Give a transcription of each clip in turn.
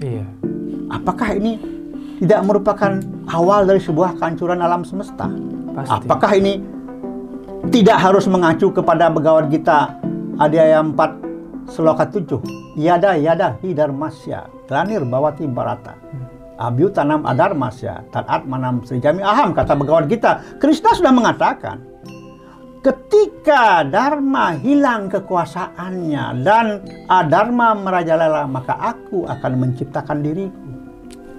Iya. Apakah ini tidak merupakan awal dari sebuah kehancuran alam semesta? Pasti. Apakah ini tidak harus mengacu kepada Bhagavad Gita Adhyaya 4 Sloka 7? Yada yada hidarmasya, glanir bawati barata. Abhyutanam adarmasya, taat manam srijami aham, kata Bhagavad Gita. Krishna sudah mengatakan, ketika Dharma hilang kekuasaannya dan adharma merajalela, maka aku akan menciptakan diriku.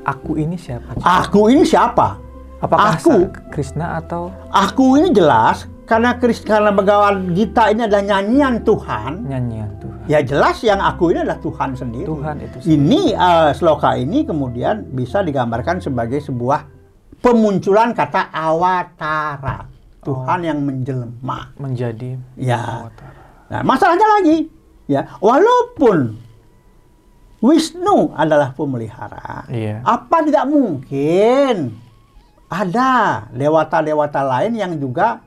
Aku ini siapa? Cik? Aku ini siapa? Apakah aku- Krishna atau Aku ini jelas karena Kris karena Bhagavad Gita ini adalah nyanyian Tuhan. nyanyian Tuhan? Ya jelas yang aku ini adalah Tuhan sendiri. Tuhan itu sendiri. Ini eh, sloka ini kemudian bisa digambarkan sebagai sebuah pemunculan kata awatara. Tuhan yang menjelma. menjadi Ya. Nah, masalahnya lagi, ya, walaupun Wisnu adalah pemelihara, Iya. apa tidak mungkin ada dewata-dewata lain yang juga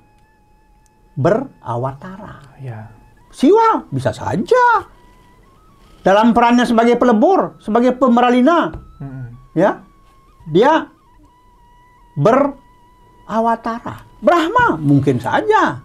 berawatara? Ya. Siwa bisa saja dalam perannya sebagai pelebur, sebagai pemeralina, Mm-mm. ya, dia berawatara. Brahma mungkin saja,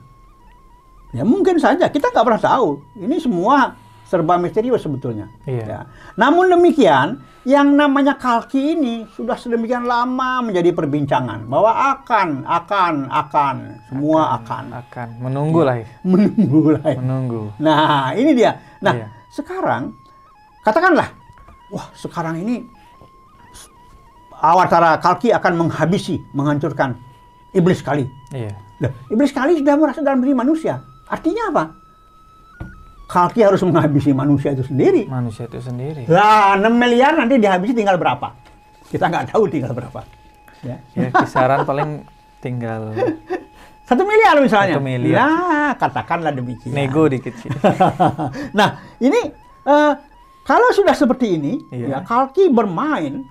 ya mungkin saja. Kita nggak pernah tahu. Ini semua serba misterius sebetulnya. Iya. Ya. Namun demikian, yang namanya kalki ini sudah sedemikian lama menjadi perbincangan bahwa akan, akan, akan, semua akan, Akan menunggu lah. ya. menunggu lah. ya. Menunggu. Nah, ini dia. Nah, Iya. sekarang katakanlah, wah sekarang ini Awatara Kalki akan menghabisi, menghancurkan iblis kali. Iya. Iblis kali sudah merasa dalam diri manusia. Artinya apa? Kalki harus menghabisi manusia itu sendiri. Manusia itu sendiri. Lah, 6 miliar nanti dihabisi tinggal berapa? Kita nggak tahu tinggal berapa. Ya. Ya kisaran paling tinggal Satu miliar misalnya. Satu miliar. Ya, katakanlah demikian. nego dikit sih. nah, ini eh, kalau sudah seperti ini, Iya. ya Kalki bermain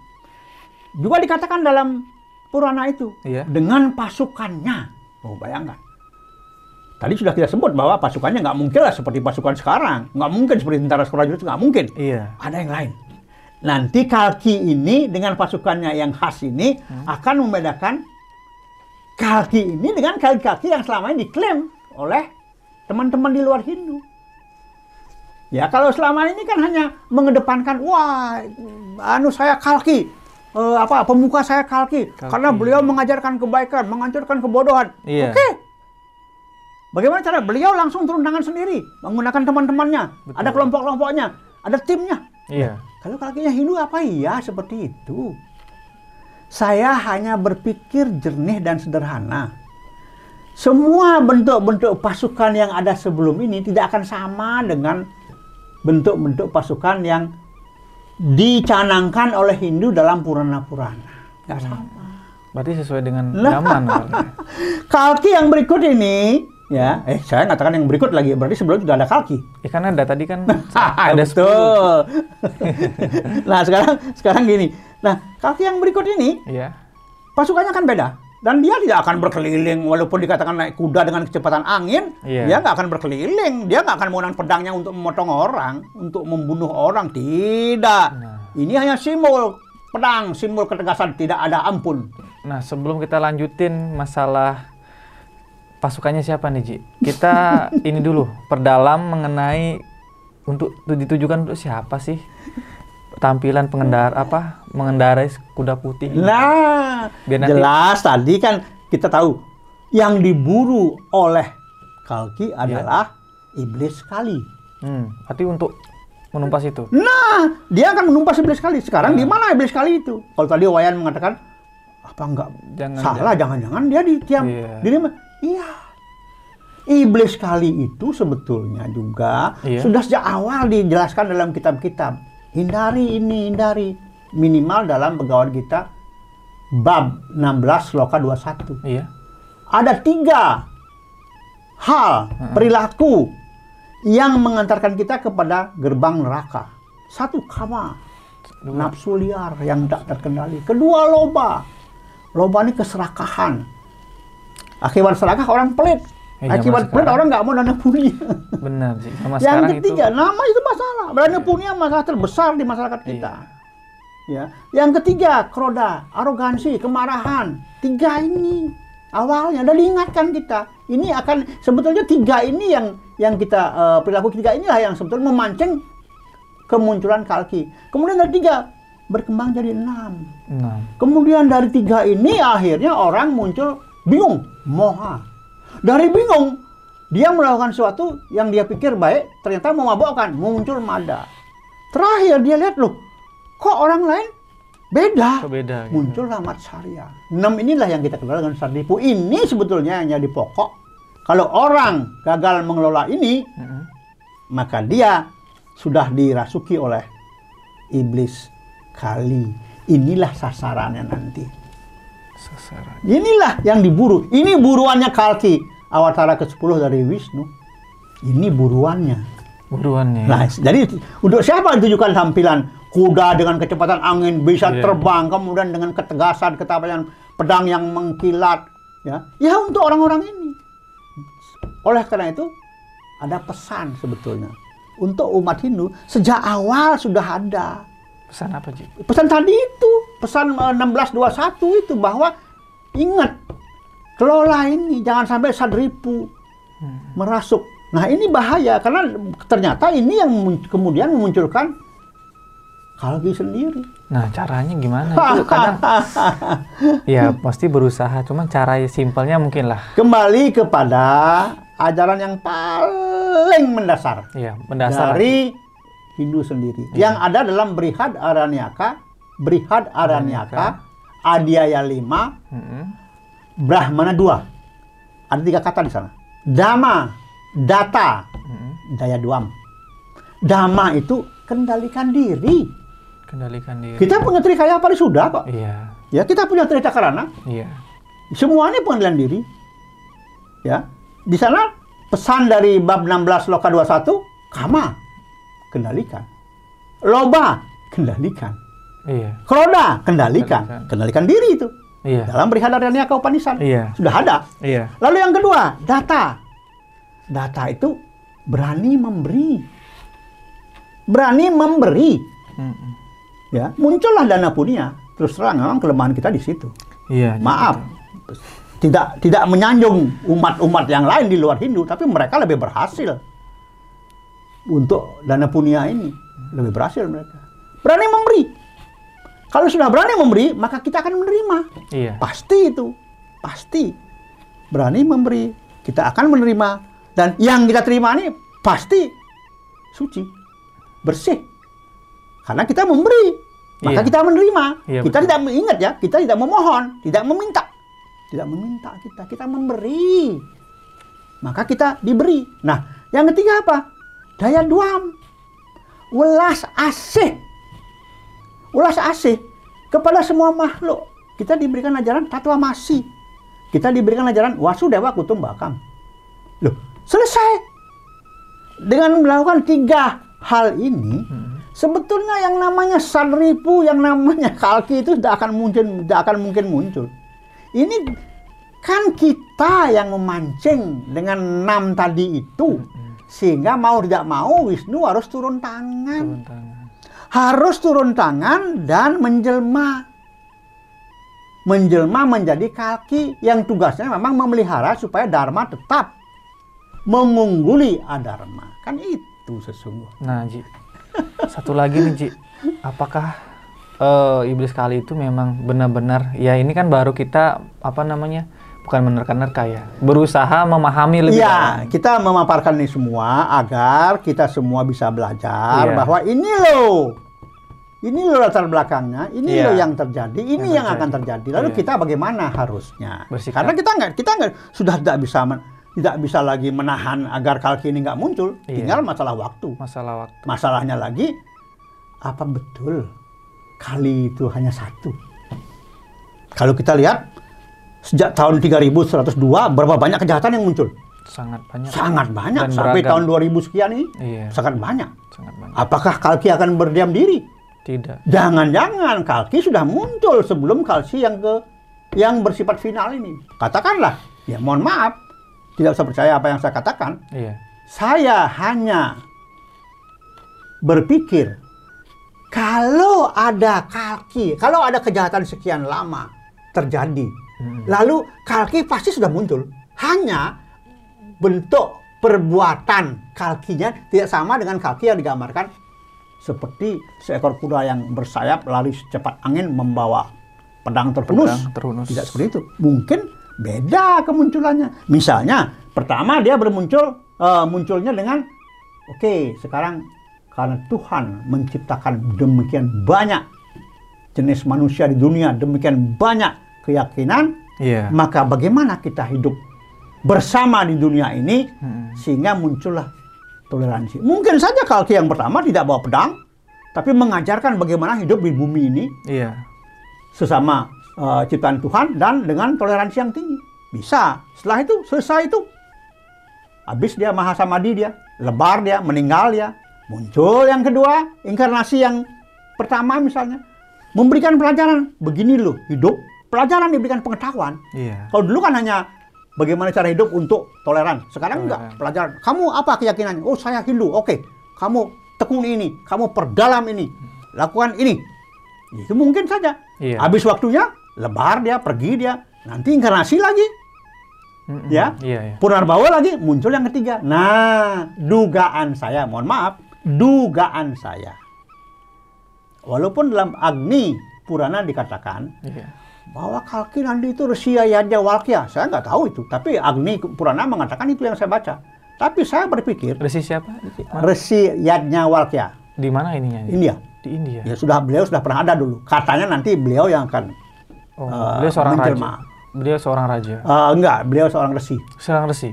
juga dikatakan dalam Purana itu Iya. dengan pasukannya. Oh, bayangkan. Tadi sudah kita sebut bahwa pasukannya nggak mungkin lah seperti pasukan sekarang, nggak mungkin seperti tentara prajurit nggak mungkin. Iya. Ada yang lain. Nanti Kalki ini dengan pasukannya yang khas ini Hmm. akan membedakan Kalki ini dengan Kalki-Kalki yang selama ini diklaim oleh teman-teman di luar Hindu. Ya kalau selama ini kan hanya mengedepankan wah anu saya Kalki eh, apa pemuka saya Kalki, Kalki. karena beliau mengajarkan kebaikan, menghancurkan kebodohan. Iya. Oke. Bagaimana cara beliau langsung turun tangan sendiri menggunakan teman-temannya, ada kelompok-kelompoknya, ada timnya. Iya. Kalau kakinya Hindu apa iya seperti itu? Saya hanya berpikir jernih dan sederhana. Semua bentuk-bentuk pasukan yang ada sebelum ini tidak akan sama dengan bentuk-bentuk pasukan yang dicanangkan oleh Hindu dalam Purana-Purana. Nggak sama. Berarti sesuai dengan zaman. Kalki yang berikut ini, ya, eh saya katakan yang berikut lagi, berarti sebelum sudah ada Kalki. Ya kan ada tadi kan ada ada 10. betul. nah sekarang sekarang gini. Nah kaki yang berikut ini Iya. pasukannya kan beda dan dia tidak akan berkeliling walaupun dikatakan naik kuda dengan kecepatan angin, Iya. dia nggak akan berkeliling, dia nggak akan menggunakan pedangnya untuk memotong orang, untuk membunuh orang, tidak. Nah. Ini hanya simbol pedang, simbol ketegasan, tidak ada ampun. Nah, sebelum kita lanjutin masalah pasukannya siapa nih, Ji? Kita ini dulu perdalam mengenai untuk ditujukan untuk siapa sih? Tampilan pengendara apa? Mengendarai kuda putih. Nah, Biar nanti- jelas tadi kan kita tahu yang diburu oleh Kalki Iya. adalah iblis kali. Hmm, berarti untuk menumpas itu. Nah, dia akan menumpas iblis kali. Sekarang di mana iblis kali itu? Kalau tadi Wayan mengatakan apa enggak Jangan salah, jangan-jangan dia di tiap lima- Iya. Iblis kali itu sebetulnya juga Iya. sudah sejak awal dijelaskan dalam kitab-kitab. Hindari ini, hindari. Minimal dalam Bhagavad Gita bab 16 sloka 21 Iya. ada tiga hal perilaku yang mengantarkan kita kepada gerbang neraka. Satu kama, Dua. nafsu liar yang tidak terkendali. Kedua loba, loba ini keserakahan. Akibat serakah orang pelit. Eh, Akibat sekarang. orang nggak mau dana punya. Benar, Ji. Sama yang ketiga, itu nama itu masalah. Dana punya masalah terbesar di masyarakat kita. Iya. Ya. Yang ketiga, kroda, arogansi, kemarahan. Tiga ini awalnya dan diingatkan kita. Ini akan sebetulnya tiga ini yang yang kita eh, perilaku tiga inilah yang sebetulnya memancing kemunculan kalki. Kemudian dari tiga berkembang jadi enam. Nah, Kemudian dari tiga ini akhirnya orang muncul bingung, moha. Dari bingung, dia melakukan sesuatu yang dia pikir baik, ternyata memabokkan, muncul mada. Terakhir dia lihat loh, kok orang lain beda. beda gitu. Muncullah matsarya. Enam inilah yang kita kenal dengan sardipu. Ini sebetulnya yang jadi pokok. Kalau orang gagal mengelola ini, Mm-mm. maka dia sudah dirasuki oleh iblis kali. Inilah sasarannya nanti. Sasaran. Inilah yang diburu. Ini buruannya Kalki, awatara ke-10 dari Wisnu. Ini buruannya. Buruannya. Nah, jadi untuk siapa ditujukan tampilan kuda dengan kecepatan angin bisa Iya. terbang, kemudian dengan ketegasan, ketabahan pedang yang mengkilat, ya. Ya untuk orang-orang ini. Oleh karena itu ada pesan sebetulnya untuk umat Hindu sejak awal sudah ada Pesan apa, Ji? pesan tadi itu, pesan eh, 1621 itu bahwa ingat kelola ini jangan sampai sadripu Hmm. merasuk. Nah ini bahaya karena ternyata ini yang mun- kemudian memunculkan kalgi sendiri. Nah, caranya gimana? Itu kadang ya pasti berusaha, cuman cara simpelnya mungkin lah. Kembali kepada ajaran yang paling mendasar Iya, mendasar. dari Hindu sendiri. Iya. Yang ada dalam Brihad Aranyaka, Brihad Aranyaka, Adiaya 5, Mm-mm. Brahmana dua. Ada tiga kata di sana. Dama, data, daya duam. Dama itu kendalikan diri. Kendalikan diri. Kita punya trikaya sudah kok. Iya, Ya, kita punya trika karana. iya. Semuanya pengendalian diri. Ya. Di sana pesan dari bab 16 loka 21, kama kendalikan. Loba kendalikan. Iya, Kroda kendalikan. Kendalikan. Kendalikan diri itu. Iya. Dalam Brihadaranya Upanisad. Iya, Sudah ada. iya. Lalu yang kedua, data. Data itu berani memberi. Berani memberi. Mm-mm. Ya, muncullah dana punya. Terus terang memang kelemahan kita di situ. Iya. Maaf. betul. Tidak tidak menyanjung umat-umat yang lain di luar Hindu, tapi mereka lebih berhasil. Untuk dana punya ini lebih berhasil mereka. Berani memberi. Kalau sudah berani memberi, maka kita akan menerima. Iya. Pasti itu. Pasti. Berani memberi. Kita akan menerima. Dan yang kita terima ini pasti suci. Bersih. Karena kita memberi. Maka Iya. kita menerima. Iya, kita betul. tidak mengingat ya. Kita tidak memohon. Tidak meminta. Tidak meminta kita. Kita memberi. Maka kita diberi. Nah, yang ketiga apa? Daya duam. Welas asih. Ulas asih kepada semua makhluk. Kita diberikan ajaran tatwa masih. Kita diberikan ajaran wasudewa kutumbakam. Loh, selesai. Dengan melakukan tiga hal ini, Mm. sebetulnya yang namanya sadripu, yang namanya kalki itu tidak akan mungkin tidak akan mungkin muncul. Ini kan kita yang memancing dengan enam tadi itu. Sehingga mau tidak mau Wisnu harus turun tangan Turun tangan. Harus turun tangan dan menjelma. Menjelma menjadi kaki yang tugasnya memang memelihara supaya dharma tetap mengungguli adharma. Kan itu sesungguhnya. Nah, Ji. Satu lagi nih, Ji. Apakah eh, iblis kali itu memang benar-benar ya ini kan baru kita apa namanya? Bukan menerka-nerka ya. Berusaha memahami lebih Iya, dalam. kita memaparkan ini semua agar kita semua bisa belajar Iya. bahwa ini loh. Ini loh latar belakangnya, ini Iya. loh yang terjadi, ini yang, Yang akan terjadi. terjadi. Lalu Iya. kita bagaimana harusnya? Bersikap. Karena kita nggak, kita nggak sudah tidak bisa men- tidak bisa lagi menahan agar kalki ini nggak muncul. Iya. Tinggal masalah waktu. Masalah waktu. Masalahnya lagi, apa betul kali itu hanya satu? Kalau kita lihat sejak tahun 3102 berapa banyak kejahatan yang muncul? Sangat banyak. Sangat banyak Dan sampai beragam. tahun 2000 sekian ini Iya, sangat banyak. sangat banyak. Apakah Kalki akan berdiam diri? Tidak. Jangan-jangan Kalki sudah muncul sebelum Kalki yang ke yang bersifat final ini. Katakanlah, ya mohon maaf, tidak usah percaya apa yang saya katakan. Iya. Saya hanya berpikir kalau ada kalki, kalau ada kejahatan sekian lama terjadi, Mm-mm. lalu kalki pasti sudah muncul. Hanya bentuk perbuatan kalkinya tidak sama dengan kalki yang digambarkan seperti seekor kuda yang bersayap lari secepat angin membawa pedang terhunus. Pedang terhunus. Tidak seperti itu. Mungkin beda kemunculannya. Misalnya, pertama dia bermuncul eh, munculnya dengan oke, sekarang karena Tuhan menciptakan demikian banyak jenis manusia di dunia, demikian banyak keyakinan, Iya. maka bagaimana kita hidup bersama di dunia ini Mm-mm. sehingga muncullah toleransi. Mungkin saja Kalki yang pertama tidak bawa pedang, tapi mengajarkan bagaimana hidup di bumi ini Iya. sesama eh, ciptaan Tuhan dan dengan toleransi yang tinggi. Bisa. Setelah itu selesai itu habis dia maha samadhi dia, lebar dia, meninggal dia. Muncul yang kedua, inkarnasi yang pertama misalnya memberikan pelajaran. Begini loh hidup, pelajaran diberikan pengetahuan. Iya. Kalau dulu kan hanya bagaimana cara hidup untuk toleran. Sekarang enggak, pelajaran. Kamu apa keyakinannya? Oh, saya Hindu. Oke. Kamu tekuni ini, kamu perdalam ini. Lakukan ini. Itu mungkin saja. Iya. Habis waktunya, lebar dia, pergi dia. Nanti inkarnasi lagi. Mm-mm. Ya. Iya, iya. Purnarbawa lagi, muncul yang ketiga. Nah, dugaan saya, mohon maaf, dugaan saya. Walaupun dalam Agni Purana dikatakan Iya. Bahwa Kalki nanti itu Rusia Yadnya Walkya. Saya nggak tahu itu, tapi Agni Purana mengatakan itu yang saya baca. Tapi saya berpikir Resi siapa? Mana? Resi Yadnya Walkya, Di mana ininya? India. Di India. Ya sudah beliau sudah pernah ada dulu. Katanya nanti beliau yang akan Oh, Eh, beliau seorang menjelma. raja. Beliau seorang raja. eh, enggak, beliau seorang resi. Seorang resi.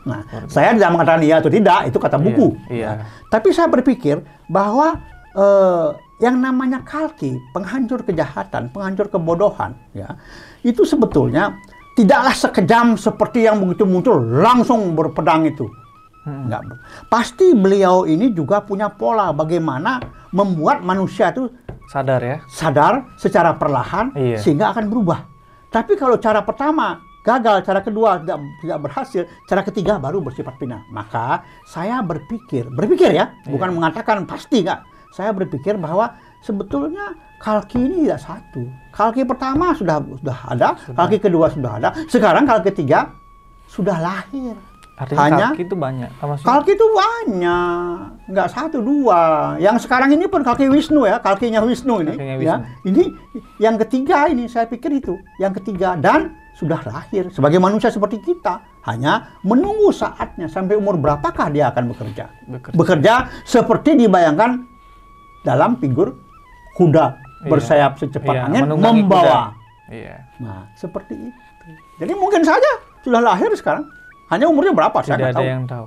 Nah, saya tidak mengatakan iya atau tidak, itu kata buku. Iya. Ya. Tapi saya berpikir bahwa eh, yang namanya kalki, penghancur kejahatan, penghancur kebodohan, ya, itu sebetulnya tidaklah sekejam seperti yang begitu muncul langsung berpedang itu. Mm-mm. Enggak. Pasti beliau ini juga punya pola bagaimana membuat manusia itu Sadar ya? sadar secara perlahan Iya. sehingga akan berubah. Tapi kalau cara pertama gagal, cara kedua tidak tidak berhasil, cara ketiga baru bersifat pindah. Maka saya berpikir, berpikir ya, bukan mengatakan pasti nggak. Saya berpikir bahwa sebetulnya kalki ini tidak satu. Kalki pertama sudah sudah ada, kalki kedua sudah ada, sekarang kalki ketiga sudah lahir. Artinya Hanya kaki itu banyak. Maksudnya? Kalki itu banyak, nggak satu dua. Yang sekarang ini pun kaki Wisnu ya, kakinya Wisnu ini. Kakinya Ya, ini yang ketiga ini saya pikir itu, yang ketiga dan sudah lahir sebagai manusia seperti kita. Hanya menunggu saatnya sampai umur berapakah dia akan bekerja. Bekerja. Bekerja seperti dibayangkan dalam figur kuda Iya. bersayap secepat Iya, angin membawa. kuda. Iya. Nah, seperti itu. Jadi mungkin saja sudah lahir sekarang. Hanya umurnya berapa? Saya Tidak nggak ada tahu. yang tahu.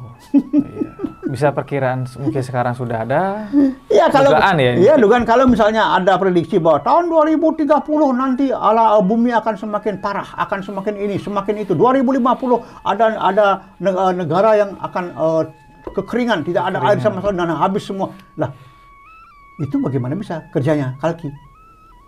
Iya. Bisa perkiraan mungkin sekarang sudah ada. Iya kalau Dugaan ya? Iya dugaan kalau misalnya ada prediksi bahwa tahun 2030 nanti ala bumi akan semakin parah, akan semakin ini, semakin itu. 2050 ada ada eh, negara yang akan eh, kekeringan, tidak ada air sama sekali dan habis semua. Lah itu bagaimana bisa kerjanya Kalki?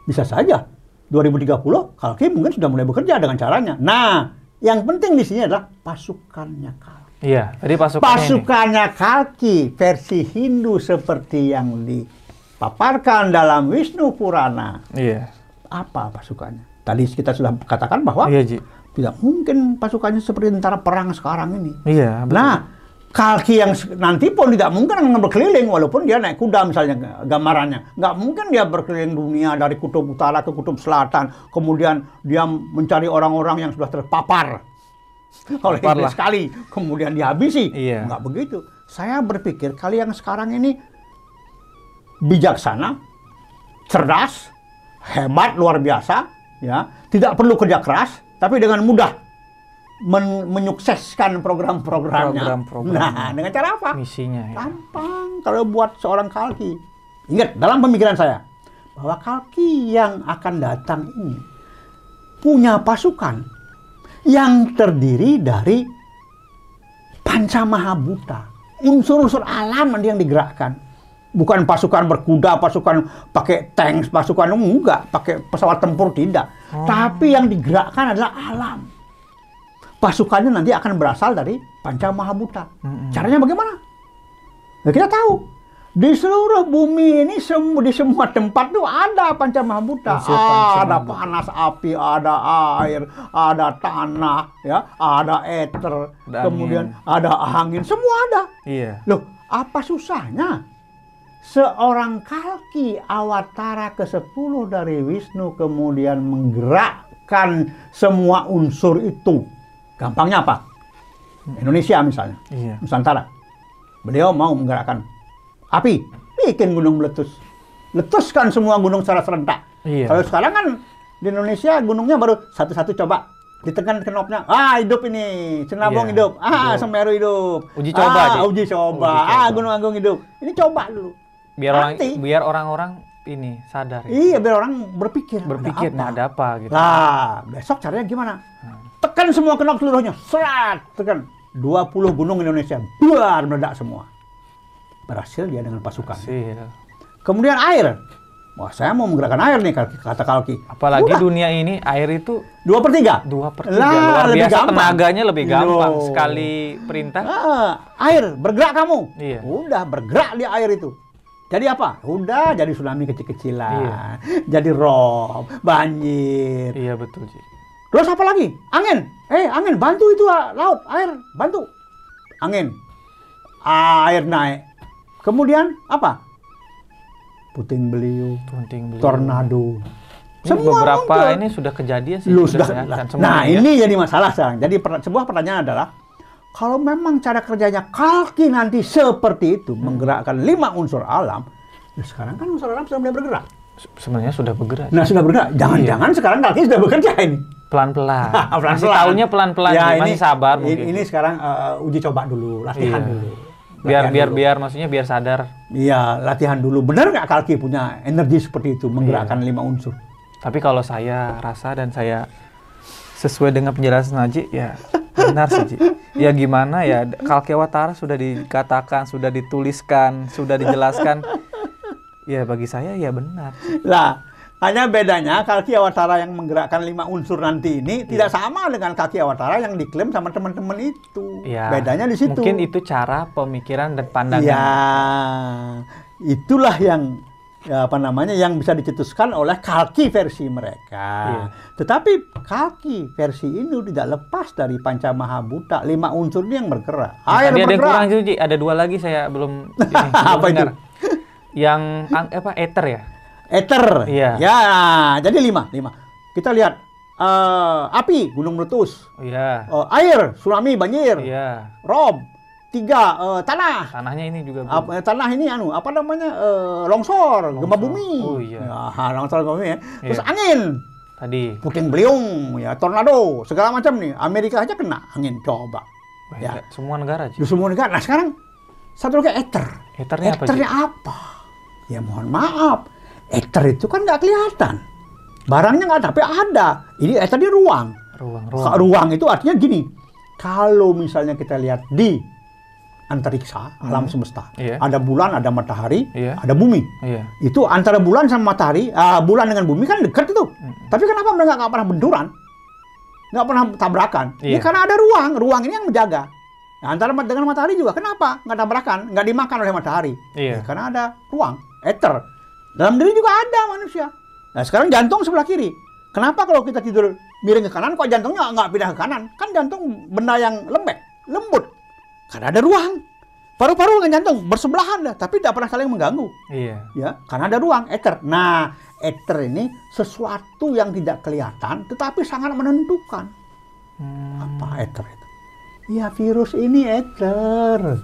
Bisa saja 2030 Kalki mungkin sudah mulai bekerja dengan caranya. Nah, yang penting di sini adalah pasukannya Kalki. Iya, tadi pasukannya ini. Pasukannya Kalki versi Hindu seperti yang dipaparkan dalam Wisnu Purana. Iya. Apa pasukannya? Tadi kita sudah katakan bahwa Iya, Ji. tidak mungkin pasukannya seperti tentara perang sekarang ini. Iya, betul. Nah, Kalki yang nanti pun tidak mungkin akan berkeliling walaupun dia naik kuda misalnya gambarannya. Nggak mungkin dia berkeliling dunia dari kutub utara ke kutub selatan. Kemudian dia mencari orang-orang yang sudah terpapar oleh iblis sekali. Kemudian dihabisi. Iya. Nggak begitu. Saya berpikir kali yang sekarang ini bijaksana, cerdas, hebat luar biasa, ya, tidak perlu kerja keras, tapi dengan mudah men- menyukseskan program-programnya. Program-programnya. Nah, dengan cara apa? Misinya ya. Gampang kalau buat seorang kalki. Ingat, dalam pemikiran saya, bahwa kalki yang akan datang ini punya pasukan yang terdiri dari panca mahabuta. Unsur-unsur alam yang digerakkan. Bukan pasukan berkuda, pasukan pakai tanks, pasukan enggak, pakai pesawat tempur tidak. Tapi yang digerakkan adalah alam. Pasukannya nanti akan berasal dari panca mahabuta. Mm-mm. Caranya bagaimana? Ya kita tahu. Di seluruh bumi ini semua di semua tempat tuh ada. Unsur pancamahabhuta. Ada panas api, ada air, ada tanah, ya, ada eter, Ada kemudian ada angin, semua ada. Iya. Loh, apa susahnya? Seorang kalki awatara ke-10 dari Wisnu kemudian menggerakkan semua unsur itu. Gampangnya apa? Indonesia misalnya, Iya. Nusantara. Beliau mau menggerakkan api, bikin gunung meletus. Letuskan semua gunung secara serentak. Iya. Kalau sekarang kan di Indonesia gunungnya baru satu-satu coba. Ditekan knopnya, ah hidup ini, Senabung Iya, hidup, ah hidup. Semeru hidup. Uji coba, ah, Ji. uji coba, Uji ah. Gunung Agung hidup. Ini coba dulu. Biar orang Nanti. biar orang-orang ini sadar ya. Iya, biar orang berpikir. Berpikir ada nah apa? ada apa gitu. Lah, besok caranya gimana? Tekan semua knop seluruhnya, serat, tekan. 20 gunung Indonesia, buar meledak semua. Berhasil dia dengan pasukan. Hasil. Kemudian air. Wah, saya mau menggerakkan air nih, kata- Kalki. Apalagi Udah, dunia ini air itu dua per tiga. dua per tiga Lah, luar lebih biasa gampang. tenaganya lebih gampang Loh. sekali perintah Ah, air, bergerak kamu. Iya. Udah, bergerak di air itu. Jadi apa? Udah jadi tsunami kecil-kecilan. Iya. Jadi rob, banjir. iya betul sih Terus apa lagi? Angin. Eh, angin, bantu itu ah, laut, air, bantu. Angin. Air naik. Kemudian apa? Puting beliung, tunting beliau tornado. Ini beberapa ini sudah kejadian sih Lu sudah sudah, nah, semuanya nah ya. ini jadi masalah sekarang. Jadi per- sebuah pertanyaan adalah kalau memang cara kerjanya kalki nanti seperti itu menggerakkan lima unsur alam, ya sekarang kan unsur alam sudah mulai bergerak. Se- sebenarnya sudah bergerak Nah sudah bergerak. Jangan-jangan sekarang kalki sudah bekerja ini. Pelan-pelan Pelan-pelan. masih tahunya pelan-pelan Ya, ini, masih sabar ini, mungkin ini sekarang uh, uji coba dulu, latihan Iya. dulu. biar Latihan biar dulu. biar maksudnya biar sadar Iya, latihan dulu. Benar nggak kalki punya energi seperti itu menggerakkan Iya. lima unsur? tapi kalau saya rasa dan saya sesuai dengan penjelasan Haji ya benar sih ya gimana ya Kalkewatara sudah dikatakan sudah dituliskan sudah dijelaskan ya bagi saya ya benar Lah, hanya bedanya Kalki Awatara yang menggerakkan lima unsur nanti ini tidak sama dengan Kalki Awatara yang diklaim sama teman-teman itu. ya Bedanya di situ. mungkin itu cara pemikiran dan pandangan Ya, itulah yang ya apa namanya yang bisa dicetuskan oleh Kalki versi mereka. Iya. Tetapi Kalki versi ini tidak lepas dari Pancamahabhuta, lima unsur ini yang bergerak. Nah, Air tadi ada yang bergerak. kurang itu Ji. ada dua lagi saya belum ini, belum Apa itu? dengar. yang ang- apa ether ya Ether. Iya. Ya, jadi lima, lima. Kita lihat eh, api, gunung meletus. iya Eh, air, tsunami, banjir, iya rob, tiga eh, tanah, tanahnya ini juga eh, tanah ini anu apa namanya eh, longsor, gempa bumi, Oh, iya. ya, longsor gempa bumi ya. Terus Iya. angin, tadi puting beliung, ya tornado, segala macam nih. Amerika aja kena angin coba. Wah, Ya. semua negara Ji. Di semua negara. Nah sekarang satu lagi ether. ethernya apa? Ethernya apa? Ya mohon maaf, ether itu kan nggak kelihatan. Barangnya nggak tapi ada. Ini ether di ruang. ruang Ruang. ruang itu artinya gini, kalau misalnya kita lihat di antariksa, alam semesta, Iya. ada bulan, ada matahari, Iya. ada bumi. iya Itu antara bulan sama matahari, ah, bulan dengan bumi kan dekat itu. Tapi kenapa mereka nggak pernah benturan? Nggak pernah tabrakan? Ya Iya. karena ada ruang, ruang ini yang menjaga. Nah, antara dengan matahari juga, kenapa nggak tabrakan? Nggak dimakan oleh matahari? Iya. Ya, karena ada ruang, ether. Dalam diri juga ada manusia. Nah sekarang jantung sebelah kiri. Kenapa kalau kita tidur miring ke kanan, kok jantungnya nggak pindah ke kanan? Kan jantung benda yang lembek, lembut. Karena ada ruang. Paru-paru dengan jantung bersebelahan dah, tapi tidak pernah saling mengganggu. iya Ya, karena ada ruang, ether. Nah, ether ini sesuatu yang tidak kelihatan, tetapi sangat menentukan. Hmm, Apa ether itu? Ya, virus ini ether.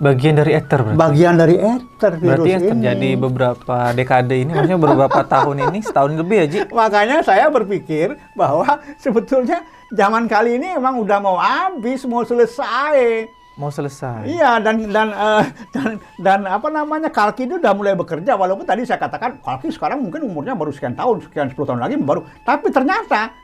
Bagian dari ether berarti Bagian dari ether virus berarti yang ini. terjadi beberapa dekade ini maksudnya beberapa tahun ini setahun lebih ya Ji Makanya saya berpikir bahwa sebetulnya zaman kali ini emang udah mau habis, mau selesai. mau selesai Iya dan dan eh, dan dan apa namanya Kalki itu udah mulai bekerja walaupun tadi saya katakan Kalki sekarang mungkin umurnya baru sekian tahun, sekian 10 tahun lagi baru. Tapi ternyata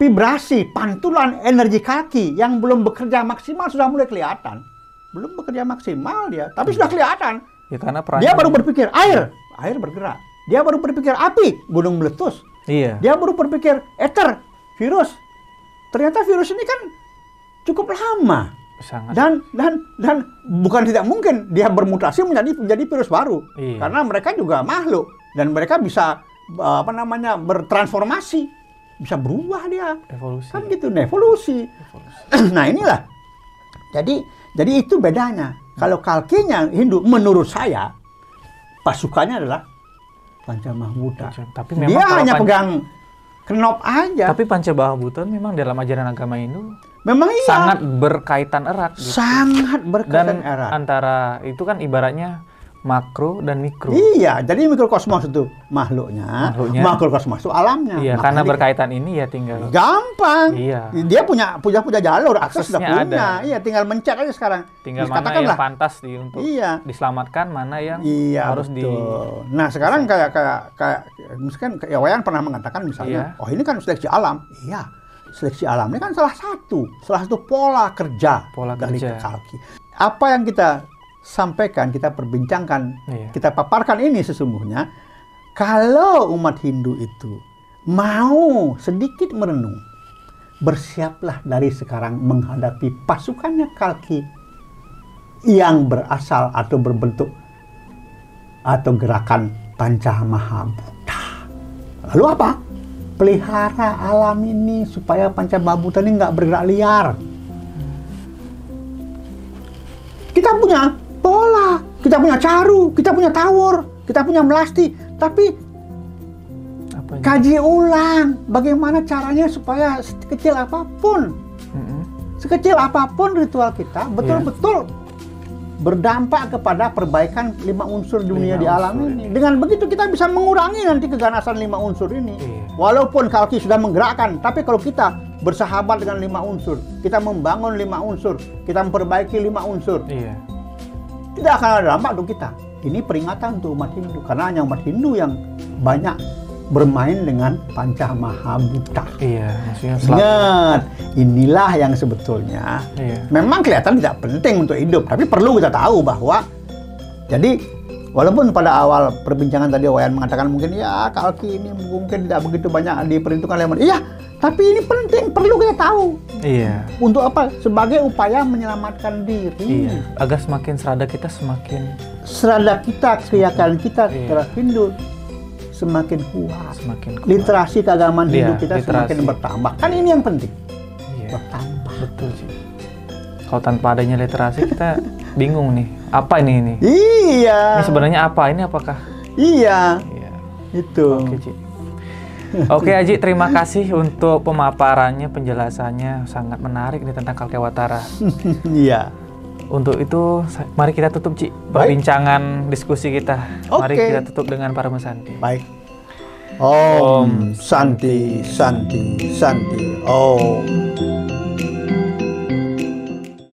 vibrasi pantulan energi Kalki yang belum bekerja maksimal sudah mulai kelihatan. Belum bekerja maksimal dia, tapi sudah kelihatan. ya karena Dia baru berpikir air, air bergerak. Dia baru berpikir api, gunung meletus. iya Dia baru berpikir ether, virus. Ternyata virus ini kan cukup lama. Sangat. Dan dan dan bukan tidak mungkin dia bermutasi menjadi menjadi virus baru. Iya. Karena mereka juga makhluk dan mereka bisa eh, apa namanya bertransformasi, bisa berubah dia. Evolusi. Kan gitu, nah, evolusi. Evolusi. nah inilah. Jadi jadi itu bedanya. Kalau kalkinya Hindu menurut saya pasukannya adalah Pancamahbuddha. Tapi memang Dia hanya pan- pegang kenop aja. Tapi Pancabahabutan memang dalam ajaran agama Hindu Memang iya. sangat berkaitan erat gitu. sangat berkaitan dan erat. antara itu kan ibaratnya makro dan mikro. Iya, jadi mikrokosmos itu makhluknya, Makhluknya. makrokosmos itu alamnya. Iya, Makanya karena berkaitan ini ya tinggal gampang. Iya. Dia punya punya punya jalur, akses sudah punya. ada. Iya, tinggal mencet aja sekarang. tinggal Terus mana yang katakanlah, pantas di untuk Iya. diselamatkan, mana yang Iya, harus di betul. Nah, sekarang kayak kayak kayak misalkan kayak Wayan pernah mengatakan misalnya, Iya. oh ini kan seleksi alam. Iya. Seleksi alam ini kan salah satu, salah satu pola kerja Pola dari kerja. kalki. Apa yang kita sampaikan, kita perbincangkan, Iya. kita paparkan ini sesungguhnya kalau umat Hindu itu mau sedikit merenung, bersiaplah dari sekarang menghadapi pasukannya kalki yang berasal atau berbentuk atau gerakan Pancamahabhuta. Lalu apa? Pelihara alam ini supaya Pancamahabhuta ini nggak bergerak liar. Kita punya pola, kita punya caru, kita punya tawur, kita punya melasti, tapi apa ya? kaji ulang bagaimana caranya supaya sekecil apa pun Mm-mm. sekecil apa pun ritual kita betul-betul berdampak kepada perbaikan lima unsur dunia Lima di alam unsur ini. Dengan begitu kita bisa mengurangi nanti keganasan lima unsur ini. Iya. Walaupun kalki sudah menggerakkan, tapi kalau kita bersahabat dengan lima unsur, kita membangun lima unsur, kita memperbaiki lima unsur, Iya. Tidak akan ada dampak untuk kita. Ini peringatan untuk umat Hindu karena hanya umat Hindu yang banyak bermain dengan Pancamahabhuta. Iya, maksudnya. Ingat, inilah yang sebetulnya Iya. memang kelihatan tidak penting untuk hidup, tapi perlu kita tahu bahwa jadi walaupun pada awal perbincangan tadi Wayan mengatakan mungkin ya kalki ini mungkin tidak begitu banyak diperhitungkan oleh. Iya, tapi ini penting, perlu kita tahu. Iya. Untuk apa? Sebagai upaya menyelamatkan diri. Iya. Agar semakin serada kita semakin Serada kita, keyakinan kita Iya. terhadap Hindu semakin kuat. semakin kuat. Literasi keagamaan Hindu Iya, kita literasi. semakin bertambah. Kan ini yang penting. Iya. Bertambah. Betul sih. Kalau tanpa adanya literasi kita bingung nih. Apa ini ini? Iya. Ini sebenarnya apa? Ini apakah? Iya, Iya. itu. Oke, Ci. Oke, Aji, terima kasih untuk pemaparannya, penjelasannya sangat menarik nih tentang Kalkewatara. Iya. Untuk itu, mari kita tutup, Ci, perbincangan diskusi kita. Mari Oke. kita tutup dengan para mesanti. Baik. Om Santi Santi Santi Om